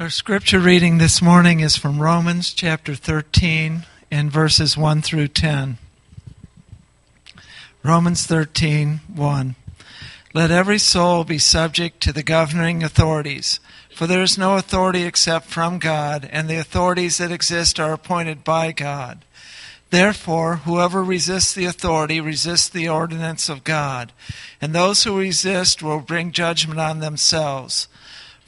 Our scripture reading this morning is from Romans chapter 13 and verses 1 through 10. Romans 13, 1. Let every soul be subject to the governing authorities, for there is no authority except from God, and the authorities that exist are appointed by God. Therefore, whoever resists the authority resists the ordinance of God, and those who resist will bring judgment on themselves.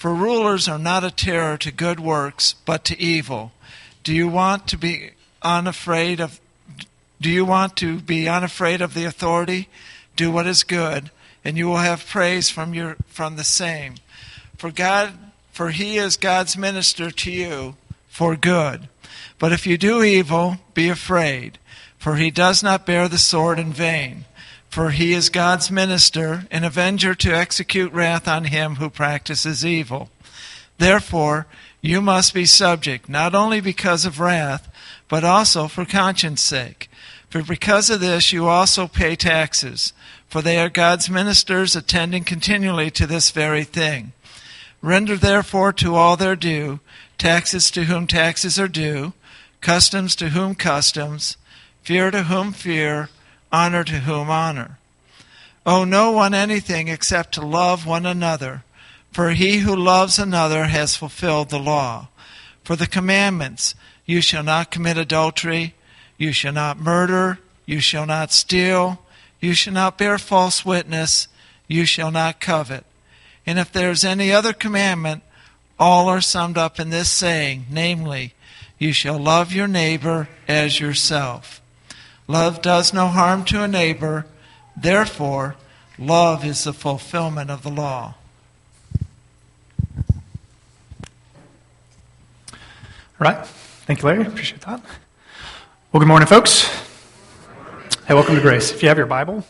For rulers are not a terror to good works, but to evil. Do you want to be unafraid of do you want to be unafraid of the authority? Do what is good, and you will have praise from your from the same. For God for he is God's minister to you for good. But if you do evil, be afraid, for he does not bear the sword in vain. For he is God's minister, an avenger to execute wrath on him who practices evil. Therefore, you must be subject, not only because of wrath, but also for conscience sake. For because of this you also pay taxes, for they are God's ministers attending continually to this very thing. Render therefore to all their due, taxes to whom taxes are due, customs to whom customs, fear to whom fear, honor to whom honor. Owe no one anything except to love one another, for he who loves another has fulfilled the law. For the commandments, you shall not commit adultery, you shall not murder, you shall not steal, you shall not bear false witness, you shall not covet. And if there is any other commandment, all are summed up in this saying, namely, you shall love your neighbor as yourself. Love does no harm to a neighbor. Therefore, love is the fulfillment of the law. All right. Thank you, Larry. Appreciate that. Well, good morning, folks. Hey, welcome to Grace. If you have your Bible,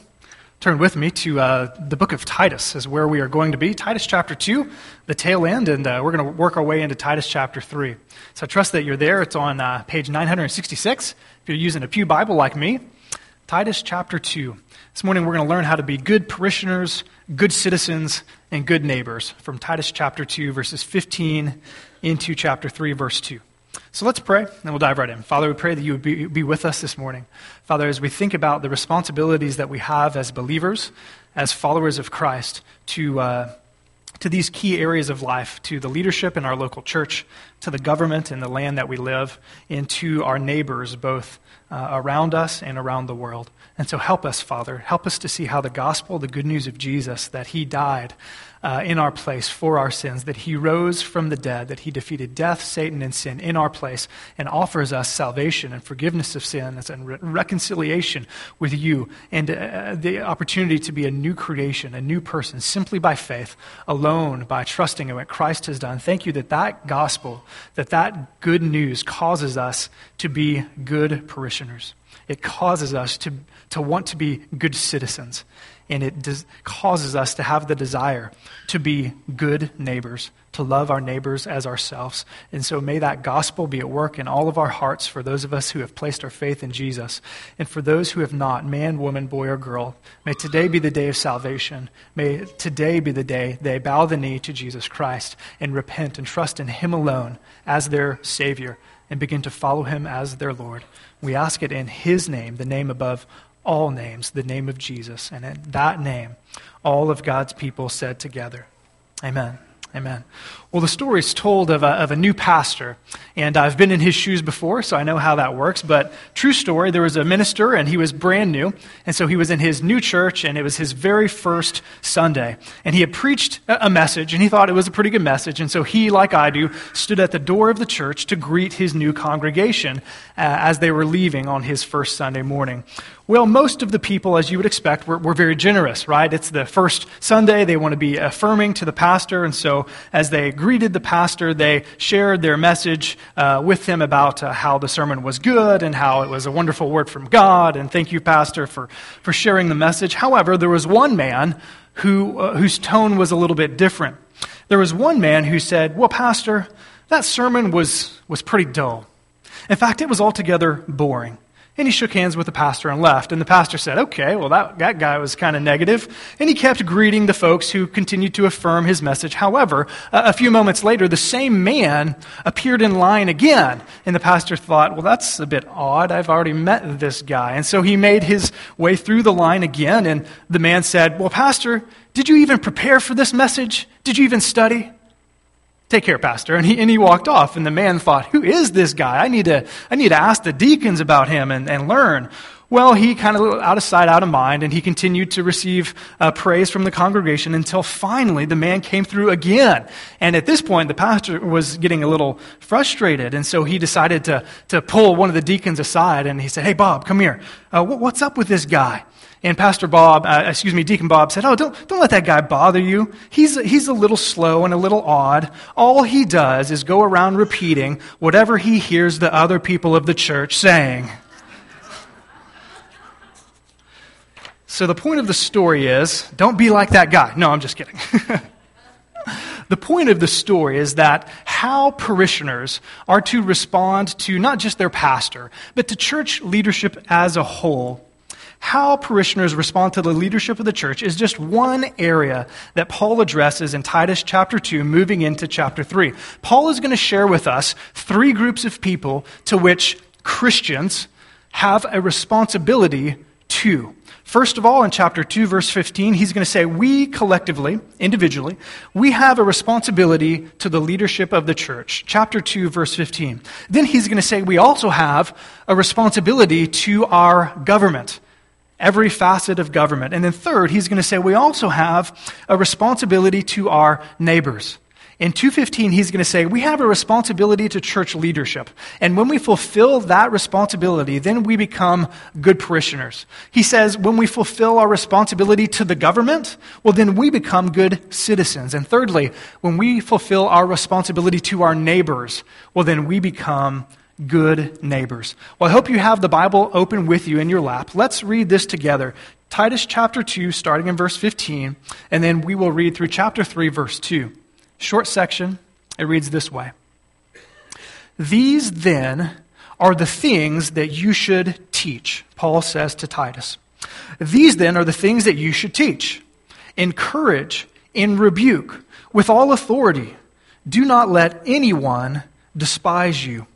turn with me to uh, the book of Titus, is where we are going to be. Titus chapter 2, the tail end, and uh, we're going to work our way into Titus chapter 3. So I trust that you're there. It's on uh, page 966 if you're using a Pew Bible like me, Titus chapter 2. This morning we're going to learn how to be good parishioners, good citizens, and good neighbors from Titus chapter 2, verses 15 into chapter 3, verse 2. So let's pray, and we'll dive right in. Father, we pray that you would be, be with us this morning. Father, as we think about the responsibilities that we have as believers, as followers of Christ, to, uh, to these key areas of life, to the leadership in our local church, to the government and the land that we live, and to our neighbors, both uh, around us and around the world. And so help us, Father. Help us to see how the gospel, the good news of Jesus, that he died uh, in our place for our sins, that he rose from the dead, that he defeated death, Satan, and sin in our place, and offers us salvation and forgiveness of sins and re- reconciliation with you, and uh, the opportunity to be a new creation, a new person, simply by faith, alone, by trusting in what Christ has done. Thank you that that gospel, that that good news causes us to be good parishioners. It causes us to, to want to be good citizens and it does, causes us to have the desire to be good neighbors, to love our neighbors as ourselves. And so may that gospel be at work in all of our hearts for those of us who have placed our faith in Jesus. And for those who have not, man, woman, boy, or girl, may today be the day of salvation. May today be the day they bow the knee to Jesus Christ and repent and trust in Him alone as their Savior and begin to follow Him as their Lord. We ask it in His name, the name above all names, the name of Jesus. And in that name, all of God's people said together, Amen. Amen. Well, the story is told of a, of a new pastor, and I've been in his shoes before, so I know how that works. But true story, there was a minister, and he was brand new, and so he was in his new church, and it was his very first Sunday. And he had preached a message, and he thought it was a pretty good message, and so he, like I do, stood at the door of the church to greet his new congregation uh, as they were leaving on his first Sunday morning. Well, most of the people, as you would expect, were, were very generous, right? It's the first Sunday, they want to be affirming to the pastor, and so as they greeted the pastor. They shared their message uh, with him about uh, how the sermon was good and how it was a wonderful word from God. And thank you, Pastor, for, for sharing the message. However, there was one man who, uh, whose tone was a little bit different. There was one man who said, Well, Pastor, that sermon was, was pretty dull. In fact, it was altogether boring. And he shook hands with the pastor and left. And the pastor said, Okay, well, that, that guy was kind of negative. And he kept greeting the folks who continued to affirm his message. However, a, a few moments later, the same man appeared in line again. And the pastor thought, Well, that's a bit odd. I've already met this guy. And so he made his way through the line again. And the man said, Well, Pastor, did you even prepare for this message? Did you even study? Take care, Pastor. And he, and he walked off. And the man thought, Who is this guy? I need to, I need to ask the deacons about him and, and learn. Well, he kind of out of sight, out of mind, and he continued to receive uh, praise from the congregation until finally the man came through again. And at this point, the pastor was getting a little frustrated, and so he decided to, to pull one of the deacons aside, and he said, Hey, Bob, come here. Uh, what's up with this guy? And Pastor Bob, uh, excuse me, Deacon Bob said, Oh, don't, don't let that guy bother you. He's, he's a little slow and a little odd. All he does is go around repeating whatever he hears the other people of the church saying. So the point of the story is don't be like that guy. No, I'm just kidding. the point of the story is that how parishioners are to respond to not just their pastor, but to church leadership as a whole how parishioners respond to the leadership of the church is just one area that Paul addresses in Titus chapter 2, moving into chapter 3. Paul is going to share with us three groups of people to which Christians have a responsibility to. First of all, in chapter 2, verse 15, he's going to say, We collectively, individually, we have a responsibility to the leadership of the church. Chapter 2, verse 15. Then he's going to say, We also have a responsibility to our government every facet of government. And then, third, he's going to say we also have a responsibility to our neighbors. In 215, he's going to say we have a responsibility to church leadership. And when we fulfill that responsibility, then we become good parishioners. He says when we fulfill our responsibility to the government, well, then we become good citizens. And thirdly, when we fulfill our responsibility to our neighbors, well, then we become good neighbors. Well, I hope you have the Bible open with you in your lap. Let's read this together. Titus chapter 2, starting in verse 15, and then we will read through chapter 3, verse 2. Short section. It reads this way These then are the things that you should teach, Paul says to Titus. These then are the things that you should teach. Encourage in rebuke with all authority. Do not let anyone despise you.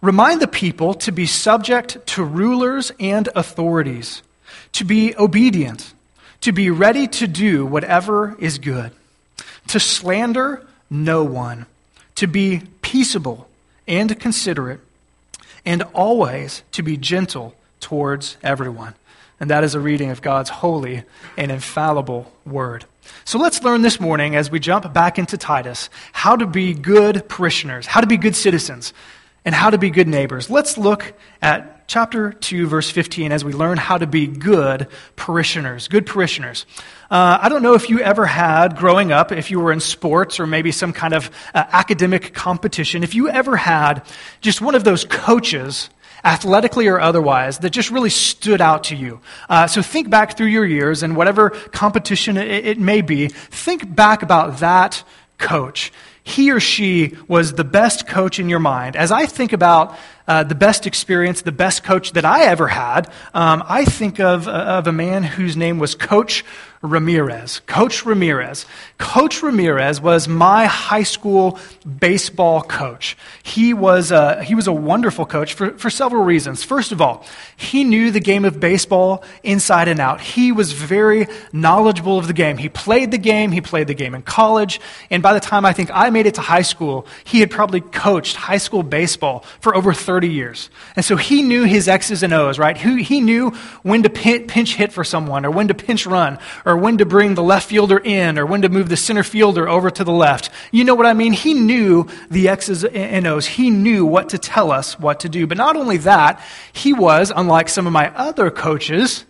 Remind the people to be subject to rulers and authorities, to be obedient, to be ready to do whatever is good, to slander no one, to be peaceable and considerate, and always to be gentle towards everyone. And that is a reading of God's holy and infallible word. So let's learn this morning as we jump back into Titus how to be good parishioners, how to be good citizens, and how to be good neighbors. Let's look at chapter 2, verse 15, as we learn how to be good parishioners. Good parishioners. Uh, I don't know if you ever had, growing up, if you were in sports or maybe some kind of uh, academic competition, if you ever had just one of those coaches athletically or otherwise, that just really stood out to you. Uh, so think back through your years and whatever competition it, it, may be, think back about that coach he or she was the best coach in your mind. As I think about uh, the best experience, the best coach that I ever had, um, I think of, uh, of a man whose name was Coach Ramirez. Coach Ramirez. Coach Ramirez was my high school baseball coach. He was a, he was a wonderful coach for, for several reasons. First of all, he knew the game of baseball inside and out. He was very knowledgeable of the game. He played the game, he played the game in college, and by the time I think I made it to high school, he had probably coached high school baseball for over 30 years. And so he knew his X's and O's, right? He, he knew when to pinch hit for someone or when to pinch run or when to bring the left fielder in, or when to move the center fielder over to the left. You know what I mean? He knew the X's and O's. He knew what to tell us what to do. But not only that, he was, unlike some of my other coaches,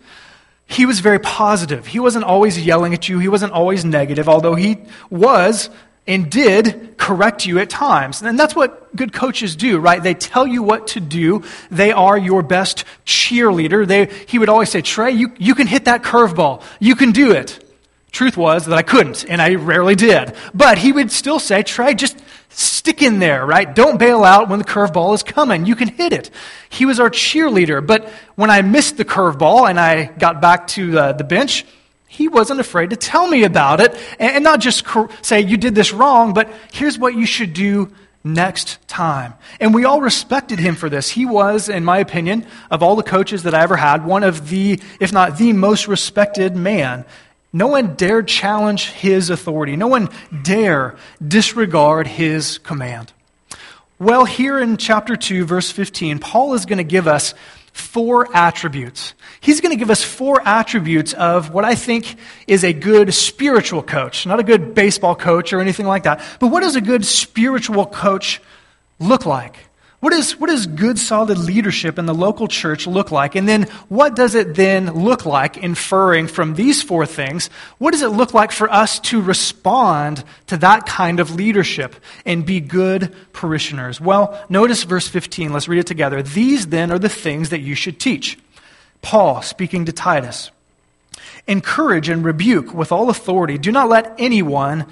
he was very positive. He wasn't always yelling at you. He wasn't always negative, although he was and did correct you at times. And that's what good coaches do, right? They tell you what to do. They are your best cheerleader. They, he would always say, Trey, you, you can hit that curveball. You can do it. Truth was that I couldn't, and I rarely did. But he would still say, Trey, just stick in there, right? Don't bail out when the curveball is coming. You can hit it. He was our cheerleader. But when I missed the curveball and I got back to the bench, he wasn't afraid to tell me about it and not just say, you did this wrong, but here's what you should do next time. And we all respected him for this. He was, in my opinion, of all the coaches that I ever had, one of the, if not the most respected man. No one dared challenge his authority. No one dare disregard his command. Well, here in chapter 2, verse 15, Paul is going to give us four attributes. He's going to give us four attributes of what I think is a good spiritual coach. Not a good baseball coach or anything like that, but what does a good spiritual coach look like? What, is, what does good, solid leadership in the local church look like? And then what does it then look like, inferring from these four things? What does it look like for us to respond to that kind of leadership and be good parishioners? Well, notice verse 15. Let's read it together. These then are the things that you should teach. Paul speaking to Titus. Encourage and rebuke with all authority. Do not let anyone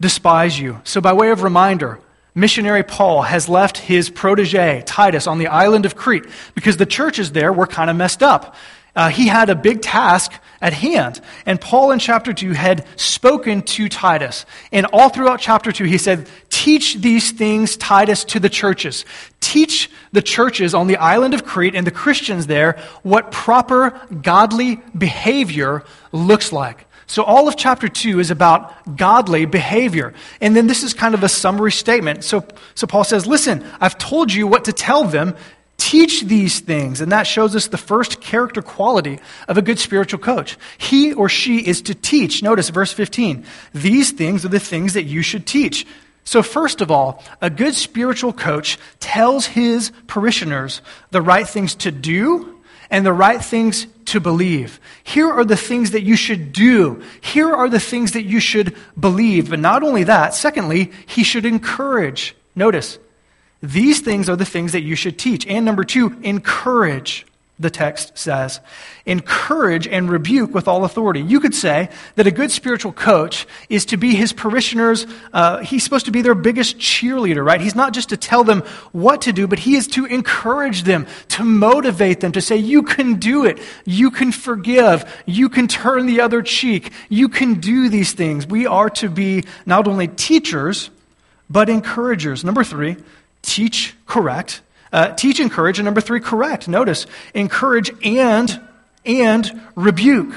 despise you. So, by way of reminder, missionary Paul has left his protege, Titus, on the island of Crete because the churches there were kind of messed up. Uh, he had a big task at hand. And Paul in chapter 2 had spoken to Titus. And all throughout chapter 2, he said, Teach these things, Titus, to the churches. Teach the churches on the island of Crete and the Christians there what proper godly behavior looks like. So, all of chapter 2 is about godly behavior. And then this is kind of a summary statement. So, so, Paul says, Listen, I've told you what to tell them. Teach these things. And that shows us the first character quality of a good spiritual coach. He or she is to teach. Notice verse 15. These things are the things that you should teach. So, first of all, a good spiritual coach tells his parishioners the right things to do and the right things to believe. Here are the things that you should do. Here are the things that you should believe. But not only that, secondly, he should encourage. Notice, these things are the things that you should teach. And number two, encourage the text says. Encourage and rebuke with all authority. You could say that a good spiritual coach is to be his parishioners, uh, he's supposed to be their biggest cheerleader, right? He's not just to tell them what to do, but he is to encourage them, to motivate them, to say, you can do it, you can forgive, you can turn the other cheek, you can do these things. We are to be not only teachers, but encouragers. Number three, teach correct uh, teach, encourage, and number three, correct. Notice, encourage and, and rebuke.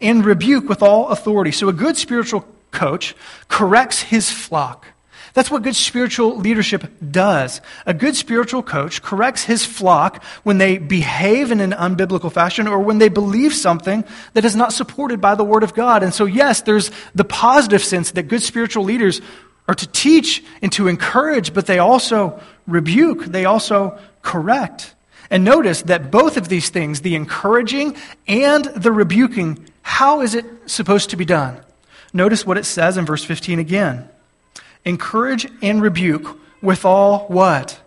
And rebuke with all authority. So a good spiritual coach corrects his flock. That's what good spiritual leadership does. A good spiritual coach corrects his flock when they behave in an unbiblical fashion or when they believe something that is not supported by the Word of God. And so, yes, there's the positive sense that good spiritual leaders are to teach and to encourage, but they also rebuke, they also correct. And notice that both of these things, the encouraging and the rebuking, how is it supposed to be done? Notice what it says in verse 15 again. Encourage and rebuke with all what?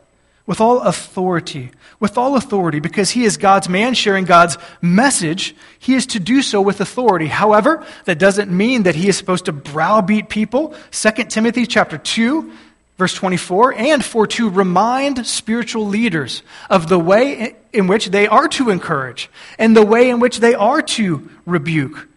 With all authority with all authority because he is God's man sharing God's message. He is to do so with authority. However, that doesn't mean that he is supposed to browbeat people. 2 Timothy chapter 2 verse 24 and for to remind spiritual leaders of the way in which they are to encourage and the way in which they are to rebuke.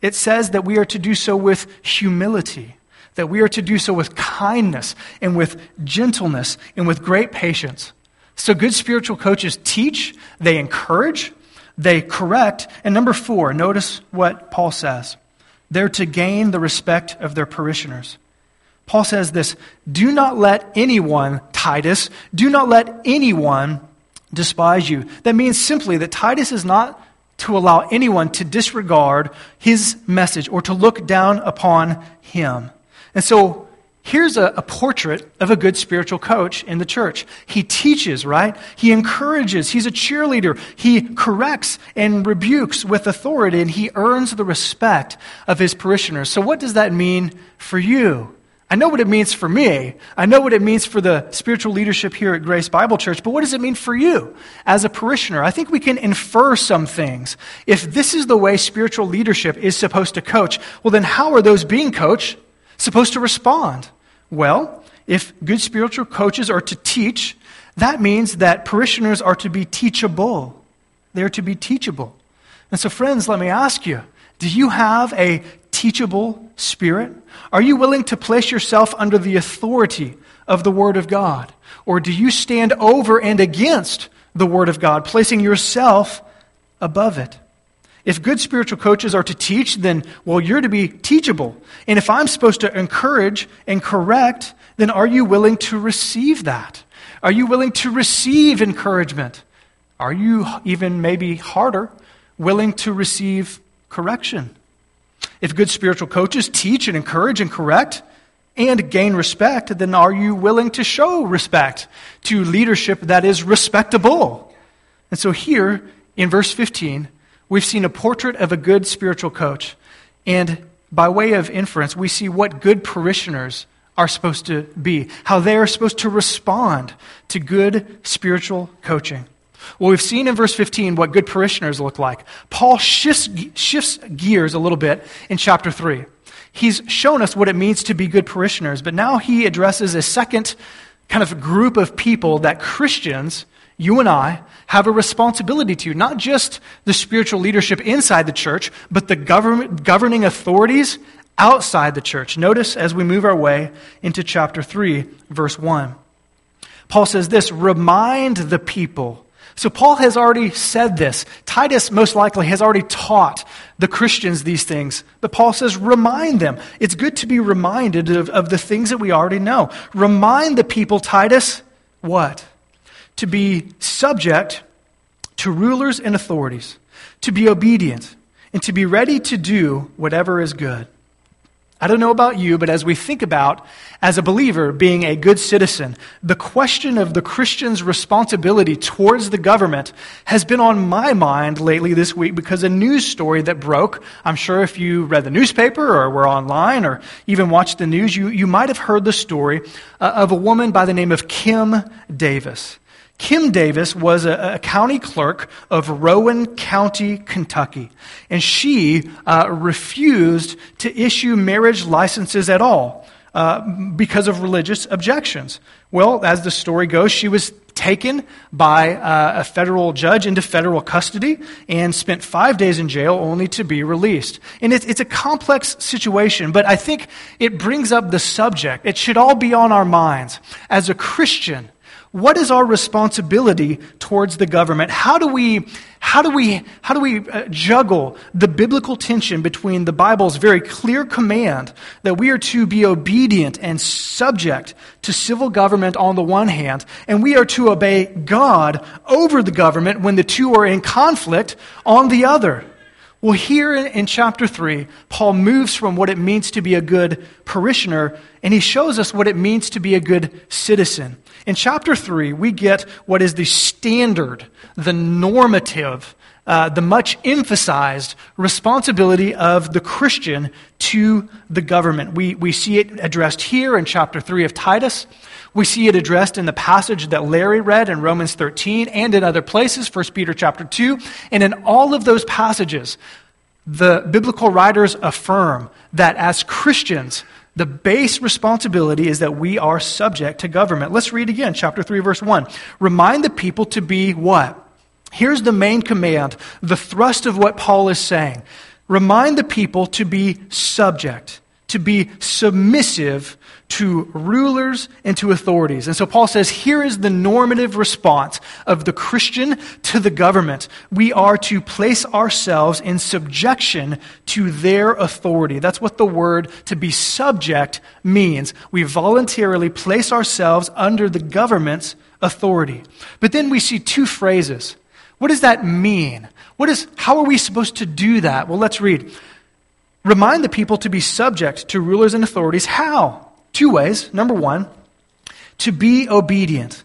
It says that we are to do so with humility that we are to do so with kindness and with gentleness and with great patience. So, good spiritual coaches teach, they encourage, they correct. And number four, notice what Paul says they're to gain the respect of their parishioners. Paul says this Do not let anyone, Titus, do not let anyone despise you. That means simply that Titus is not to allow anyone to disregard his message or to look down upon him. And so Here's a, a, portrait of a good spiritual coach in the church. He teaches, right? He encourages. He's a cheerleader. He corrects and rebukes with authority, and he earns the respect of his parishioners. So, what does that mean for you? I know what it means for me. I know what it means for the spiritual leadership here at Grace Bible Church, but what does it mean for you as a parishioner? I think we can infer some things. If this is the way spiritual leadership is supposed to coach, well, then how are those being coached supposed to respond? Well, if good spiritual coaches are to teach, that means that parishioners are to be teachable. They're to be teachable. And so, friends, let me ask you do you have a teachable spirit? Are you willing to place yourself under the authority of the Word of God? Or do you stand over and against the Word of God, placing yourself above it? If good spiritual coaches are to teach, then, well, you're to be teachable. And if I'm supposed to encourage and correct, then are you willing to receive that? Are you willing to receive encouragement? Are you even maybe harder, willing to receive correction? If good spiritual coaches teach and encourage and correct and gain respect, then are you willing to show respect to leadership that is respectable? And so here in verse 15, we've seen a portrait of a good spiritual coach. And by way of inference, we see what good parishioners are supposed to be, how they are supposed to respond to good spiritual coaching. Well, we've seen in verse 15 what good parishioners look like. Paul shifts, shifts gears a little bit in chapter 3. He's shown us what it means to be good parishioners, but now he addresses a second kind of group of people that Christians, you and I, have a responsibility to. Not just the spiritual leadership inside the church, but the government, governing authorities outside the church. Notice as we move our way into chapter 3, verse 1. Paul says this Remind the people so Paul has already said this. Titus most likely has already taught the Christians these things. But Paul says, remind them. It's good to be reminded of, of the things that we already know. Remind the people, Titus, what? To be subject to rulers and authorities, to be obedient, and to be ready to do whatever is good. I don't know about you, but as we think about, as a believer, being a good citizen, the question of the Christian's responsibility towards the government has been on my mind lately this week because a news story that broke, I'm sure if you read the newspaper or were online or even watched the news, you, you might have heard the story uh, of a woman by the name of Kim Davis. Kim Davis was a, a, county clerk of Rowan County, Kentucky, and she uh, refused to issue marriage licenses at all uh, because of religious objections. Well, as the story goes, she was taken by uh, a federal judge into federal custody and spent five days in jail only to be released. And it's, it's a complex situation, but I think it brings up the subject. It should all be on our minds. As a Christian, what is our responsibility towards the government? How do we, how do we, how do we uh, juggle the biblical tension between the Bible's very clear command that we are to be obedient and subject to civil government on the one hand, and we are to obey God over the government when the two are in conflict on the other? Well, here in chapter 3, Paul moves from what it means to be a good parishioner, and he shows us what it means to be a good citizen. In chapter 3, we get what is the standard, the normative, uh, the much emphasized responsibility of the Christian to the government. We, we see it addressed here in chapter 3 of Titus. We see it addressed in the passage that Larry read in Romans 13 and in other places, 1 Peter chapter 2. And in all of those passages, the biblical writers affirm that as Christians, the base responsibility is that we are subject to government. Let's read again, chapter 3, verse 1. Remind the people to be what? Here's the main command, the thrust of what Paul is saying. Remind the people to be subject, to be submissive to rulers and to authorities. And so Paul says, here is the normative response of the Christian to the government. We are to place ourselves in subjection to their authority. That's what the word to be subject means. We voluntarily place ourselves under the government's authority. But then we see two phrases. What does that mean? What is, how are we supposed to do that? Well, let's read. Remind the people to be subject to rulers and authorities. How? Two ways. Number one, to be obedient.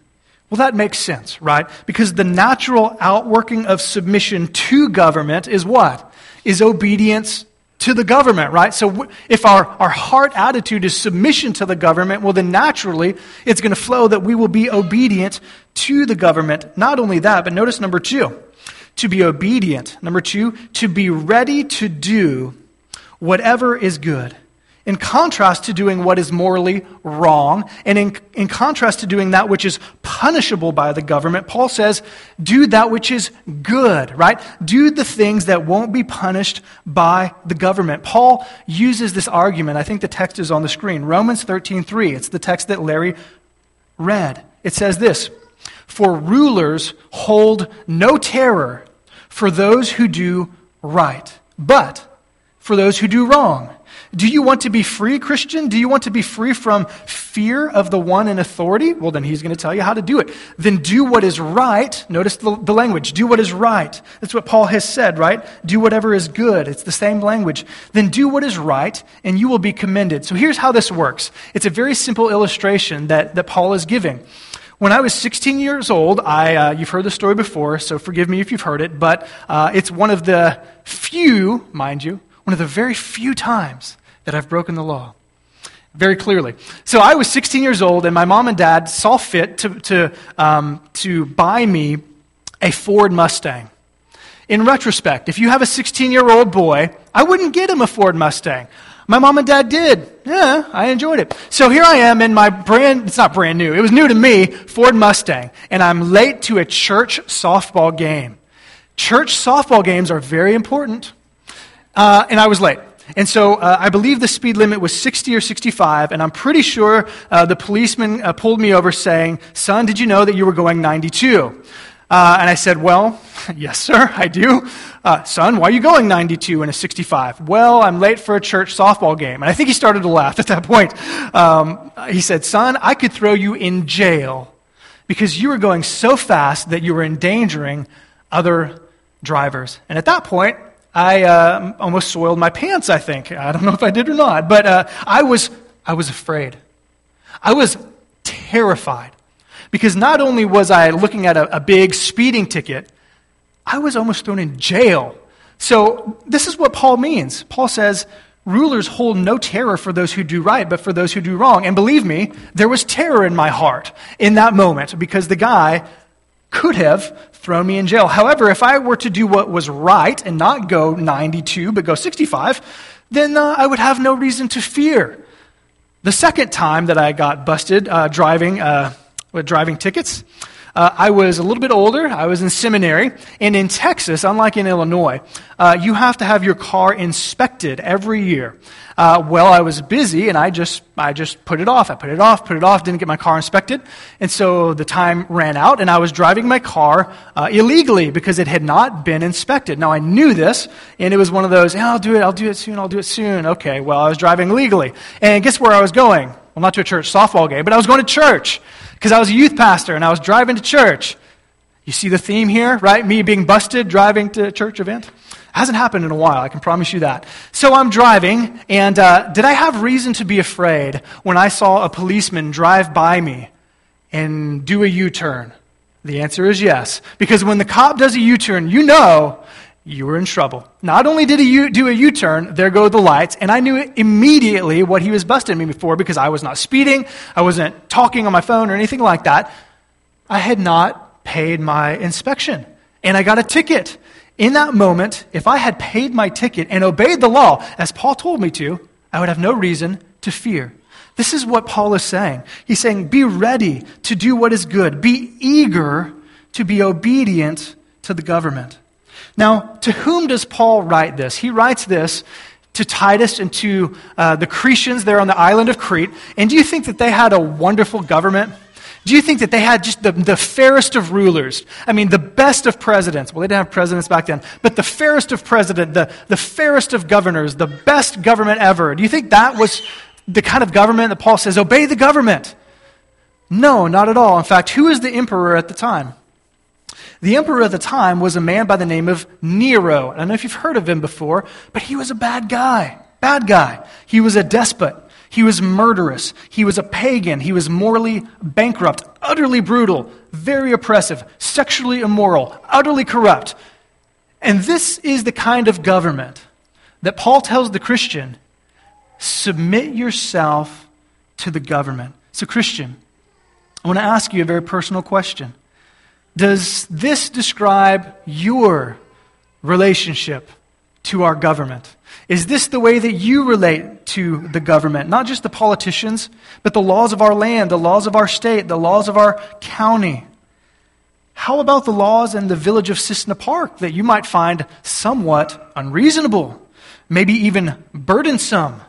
Well, that makes sense, right? Because the natural outworking of submission to government is what? Is obedience to the government, right? So if our, our heart attitude is submission to the government, well, then naturally it's going to flow that we will be obedient to the government. Not only that, but notice number two, to be obedient. Number two, to be ready to do whatever is good. In contrast to doing what is morally wrong, and in, in contrast to doing that which is punishable by the government, Paul says, do that which is good, right? Do the things that won't be punished by the government. Paul uses this argument. I think the text is on the screen. Romans 13:3. It's the text that Larry read. It says this, "For rulers hold no terror for those who do right, but for those who do wrong." Do you want to be free, Christian? Do you want to be free from fear of the one in authority? Well, then he's going to tell you how to do it. Then do what is right. Notice the, the, language. Do what is right. That's what Paul has said, right? Do whatever is good. It's the same language. Then do what is right, and you will be commended. So here's how this works it's a very simple illustration that, that Paul is giving. When I was 16 years old, I, uh, you've heard the story before, so forgive me if you've heard it, but uh, it's one of the few, mind you, one of the very few times that I've broken the law. Very clearly. So I was 16 years old, and my mom and dad saw fit to, to, um, to buy me a Ford Mustang. In retrospect, if you have a 16 year old boy, I wouldn't get him a Ford Mustang. My mom and dad did. Yeah, I enjoyed it. So here I am in my brand, it's not brand new, it was new to me, Ford Mustang, and I'm late to a church softball game. Church softball games are very important. Uh, and I was late. And so uh, I believe the speed limit was 60 or 65, and I'm pretty sure uh, the policeman uh, pulled me over saying, Son, did you know that you were going 92? Uh, and I said, Well, yes, sir, I do. Uh, son, why are you going 92 in a 65? Well, I'm late for a church softball game. And I think he started to laugh at that point. Um, he said, Son, I could throw you in jail because you were going so fast that you were endangering other drivers. And at that point, I uh, almost soiled my pants, I think. I don't know if I did or not, but uh, I, was, I was afraid. I was terrified because not only was I looking at a, a big speeding ticket, I was almost thrown in jail. So, this is what Paul means. Paul says, Rulers hold no terror for those who do right, but for those who do wrong. And believe me, there was terror in my heart in that moment because the guy could have thrown me in jail. However, if I were to do what was right and not go 92 but go 65, then uh, I would have no reason to fear. The second time that I got busted uh, driving uh, with driving tickets, uh, I was a little bit older. I was in seminary. And in Texas, unlike in Illinois, uh, you have to have your car inspected every year. Uh, well, I was busy and I just, I just put it off. I put it off, put it off, didn't get my car inspected. And so the time ran out and I was driving my car uh, illegally because it had not been inspected. Now I knew this and it was one of those, yeah, I'll do it, I'll do it soon, I'll do it soon. Okay, well, I was driving legally. And guess where I was going? Well, not to a church softball game, but I was going to church because I was a youth pastor and I was driving to church. You see the theme here, right? Me being busted driving to a church event? Hasn't happened in a while, I can promise you that. So I'm driving, and uh, did I have reason to be afraid when I saw a policeman drive by me and do a U turn? The answer is yes. Because when the cop does a U turn, you know you were in trouble. Not only did he do a U turn, there go the lights, and I knew immediately what he was busting me for because I was not speeding, I wasn't talking on my phone or anything like that. I had not paid my inspection, and I got a ticket. In that moment, if I had paid my ticket and obeyed the law, as Paul told me to, I would have no reason to fear. This is what Paul is saying. He's saying, be ready to do what is good, be eager to be obedient to the government. Now, to whom does Paul write this? He writes this to Titus and to uh, the Cretans there on the island of Crete. And do you think that they had a wonderful government? Do you think that they had just the, the fairest of rulers? I mean, the best of presidents. Well, they didn't have presidents back then, but the fairest of president, the, the fairest of governors, the best government ever. Do you think that was the kind of government that Paul says, obey the government? No, not at all. In fact, who is the emperor at the time? The emperor at the time was a man by the name of Nero. I don't know if you've heard of him before, but he was a bad guy. Bad guy. He was a despot. He was murderous. He was a pagan. He was morally bankrupt, utterly brutal, very oppressive, sexually immoral, utterly corrupt. And this is the kind of government that Paul tells the Christian submit yourself to the government. So, Christian, I want to ask you a very personal question. Does this describe your relationship to our government? Is this the way that you relate to the government, not just the politicians, but the laws of our land, the laws of our state, the laws of our county. How about the laws in the village of Cissna Park that you might find somewhat unreasonable, maybe even burdensome?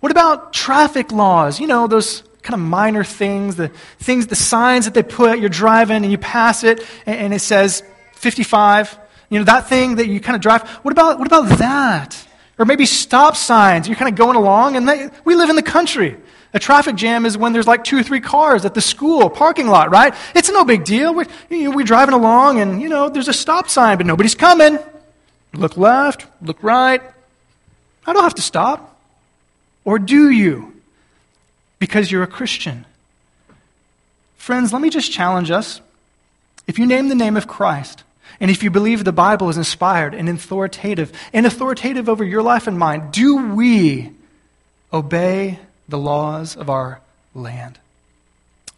What about traffic laws? You know, those kind of minor things, the things, the signs that they put, you're driving and you pass it and, it says 55. You know, that thing that you kind of drive. What about, what about that? Or maybe stop signs. You're kind of going along and they, we live in the country. A traffic jam is when there's like two or three cars at the school parking lot, right? It's no big deal. We're, you know, we're driving along and, you know, there's a stop sign, but nobody's coming. Look left, look right. I don't have to stop. Or do you? Because you're a Christian. Friends, let me just challenge us. If you name the name of Christ, and if you believe the Bible is inspired and authoritative, and authoritative over your life and mine, do we obey the laws of our land?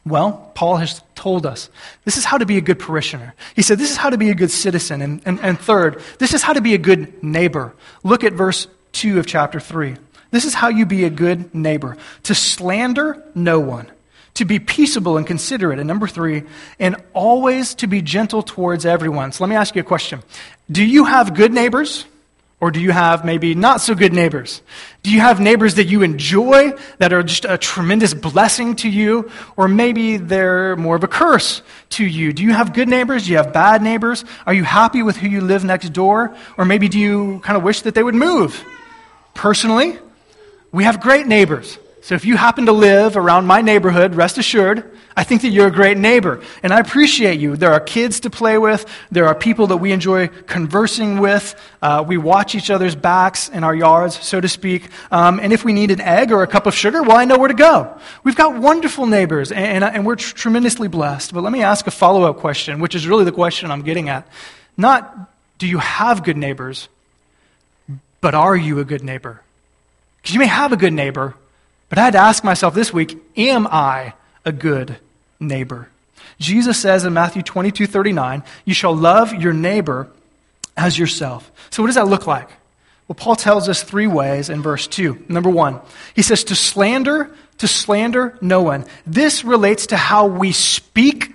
Well, Paul has told us this is how to be a good parishioner. He said this is how to be a good citizen. And, and, and third, this is how to be a good neighbor. Look at verse 2 of chapter 3. This is how you be a good neighbor to slander no one, to be peaceable and considerate. And number three, and always to be gentle towards everyone. So let me ask you a question Do you have good neighbors? Or do you have maybe not so good neighbors? Do you have neighbors that you enjoy, that are just a tremendous blessing to you? Or maybe they're more of a curse to you? Do you have good neighbors? Do you have bad neighbors? Are you happy with who you live next door? Or maybe do you kind of wish that they would move? Personally, we have great neighbors. So if you happen to live around my neighborhood, rest assured, I think that you're a great neighbor. And I appreciate you. There are kids to play with. There are people that we enjoy conversing with. Uh, we watch each other's backs in our yards, so to speak. Um, and if we need an egg or a cup of sugar, well, I know where to go. We've got wonderful neighbors, and, and, and we're tr- tremendously blessed. But let me ask a follow up question, which is really the question I'm getting at. Not do you have good neighbors, but are you a good neighbor? Because you may have a good neighbor, but I had to ask myself this week am I a good neighbor? Jesus says in Matthew 22 39, you shall love your neighbor as yourself. So, what does that look like? Well, Paul tells us three ways in verse 2. Number one, he says to slander, to slander no one. This relates to how we speak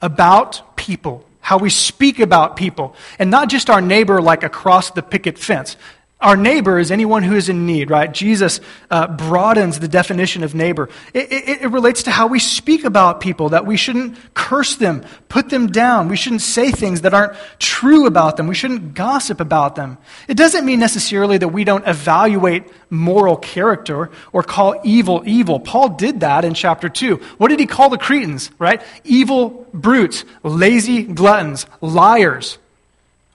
about people how we speak about people, and not just our neighbor like across the picket fence. Our neighbor is anyone who is in need, right? Jesus uh, broadens the definition of neighbor. It, it, it, relates to how we speak about people, that we shouldn't curse them, put them down. We shouldn't say things that aren't true about them. We shouldn't gossip about them. It doesn't mean necessarily that we don't evaluate moral character or call evil evil. Paul did that in chapter 2. What did he call the Cretans, right? Evil brutes, lazy gluttons, liars.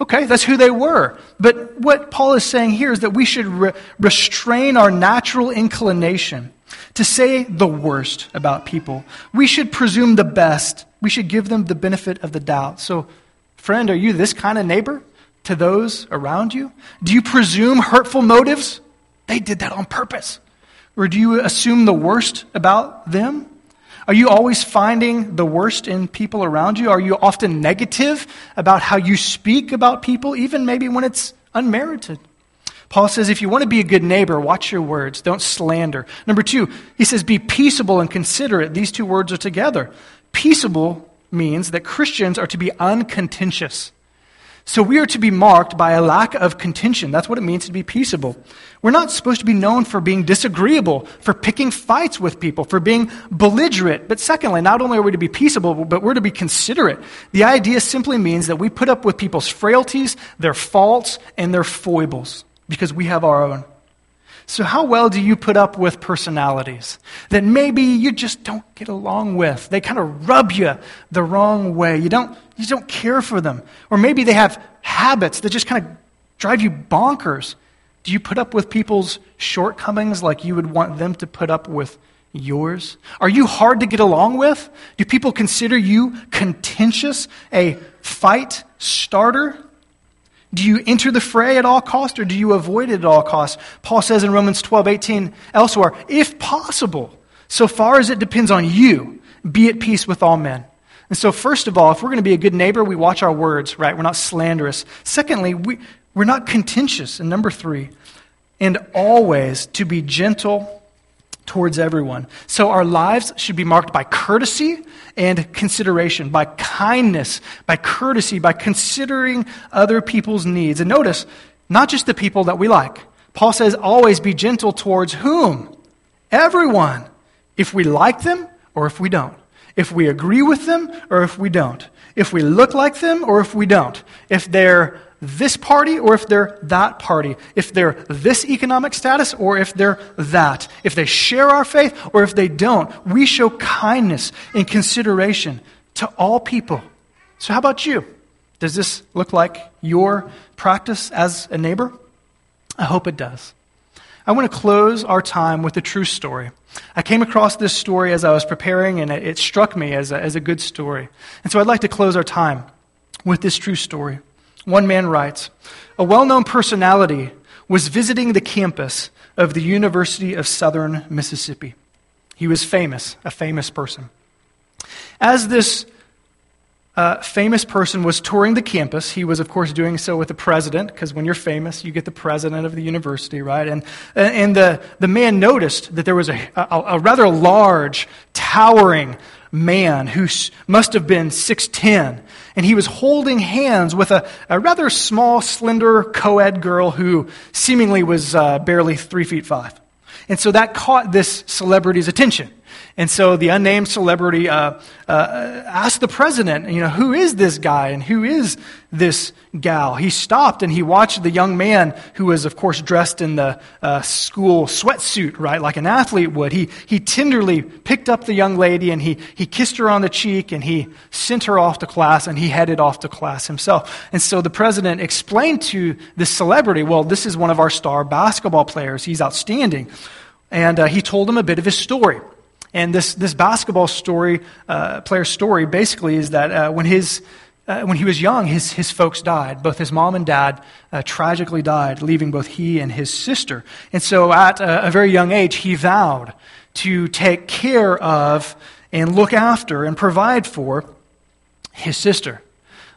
Okay, that's who they were. But what Paul is saying here is that we should re- restrain our natural inclination to say the worst about people. We should presume the best. We should give them the benefit of the doubt. So, friend, are you this kind of neighbor to those around you? Do you presume hurtful motives? They did that on purpose. Or do you assume the worst about them? Are you always finding the worst in people around you? Are you often negative about how you speak about people, even maybe when it's unmerited? Paul says, if you want to be a good neighbor, watch your words. Don't slander. Number two, he says, be peaceable and considerate. These two words are together. Peaceable means that Christians are to be uncontentious. So we are to be marked by a lack of contention. That's what it means to be peaceable. We're not supposed to be known for being disagreeable, for picking fights with people, for being belligerent. But secondly, not only are we to be peaceable, but we're to be considerate. The idea simply means that we put up with people's frailties, their faults, and their foibles because we have our own. So, how well do you put up with personalities that maybe you just don't get along with? They kind of rub you the wrong way. You don't, you don't care for them. Or maybe they have habits that just kind of drive you bonkers. Do you put up with people's shortcomings like you would want them to put up with yours? Are you hard to get along with? Do people consider you contentious, a fight starter? Do you enter the fray at all cost or do you avoid it at all costs? Paul says in Romans 12, 18 elsewhere, if possible, so far as it depends on you, be at peace with all men. And so, first of all, if we're going to be a good neighbor, we watch our words, right? We're not slanderous. Secondly, we, we're not contentious. And number three, and always to be gentle towards everyone. So our lives should be marked by courtesy and consideration, by kindness, by courtesy, by considering other people's needs. And notice, not just the people that we like. Paul says, always be gentle towards whom? Everyone. If we like them or if we don't. If we agree with them or if we don't. If we look like them or if we don't. If they're this party or if they're that party, if they're this economic status or if they're that, if they share our faith or if they don't. We show kindness and consideration to all people. So, how about you? Does this look like your practice as a neighbor? I hope it does. I want to close our time with a true story. I came across this story as I was preparing, and it, struck me as a, as a good story. And so I'd like to close our time with this true story. One man writes A well known personality was visiting the campus of the University of Southern Mississippi. He was famous, a famous person. As this uh, famous person was touring the campus. He was, of course, doing so with the president, because when you're famous, you get the president of the university, right? And, and the, the man noticed that there was a, a, a rather large, towering man who must have been 6'10 and he was holding hands with a, a rather small, slender co ed girl who seemingly was uh, barely three feet five. And so that caught this celebrity's attention. And so the unnamed celebrity uh, uh, asked the president, you know, who is this guy and who is this gal? He stopped and he watched the young man who was, of course, dressed in the uh, school sweatsuit, right, like an athlete would. He, he tenderly picked up the young lady and he, he kissed her on the cheek and he sent her off to class and he headed off to class himself. And so the president explained to this celebrity, well, this is one of our star basketball players. He's outstanding. And uh, he told him a bit of his story. And this, this basketball story, uh, player story, basically is that uh, when, his, uh, when he was young, his, his folks died. Both his mom and dad uh, tragically died, leaving both he and his sister. And so at a, a very young age, he vowed to take care of and look after and provide for his sister.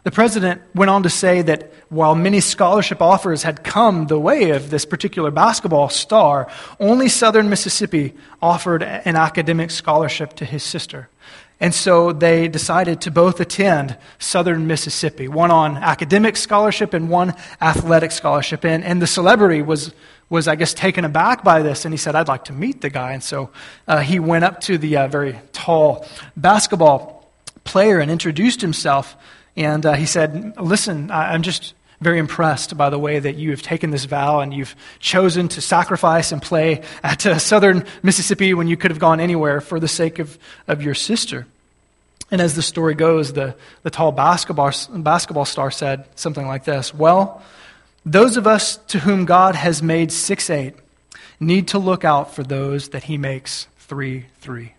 The president went on to say that while many scholarship offers had come the way of this particular basketball star, only Southern Mississippi offered an academic scholarship to his sister. And so they decided to both attend Southern Mississippi, one on academic scholarship and one athletic scholarship. And, and the celebrity was, was, I guess, taken aback by this, and he said, I'd like to meet the guy. And so uh, he went up to the uh, very tall basketball player and introduced himself. And uh, he said, Listen, I'm just very impressed by the way that you have taken this vow and you've chosen to sacrifice and play at uh, southern Mississippi when you could have gone anywhere for the sake of, of your sister. And as the story goes, the, the tall basketball, basketball star said something like this Well, those of us to whom God has made 6 8 need to look out for those that he makes 3 3.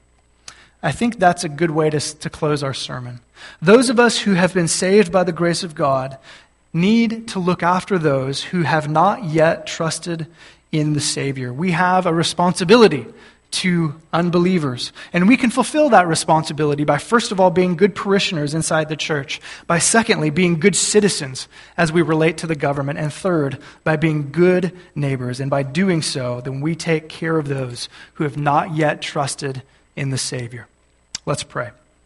I think that's a good way to, to close our sermon. Those of us who have been saved by the grace of God need to look after those who have not yet trusted in the Savior. We have a responsibility to unbelievers. And we can fulfill that responsibility by, first of all, being good parishioners inside the church, by, secondly, being good citizens as we relate to the government, and third, by being good neighbors. And by doing so, then we take care of those who have not yet trusted in the Savior. Let's pray.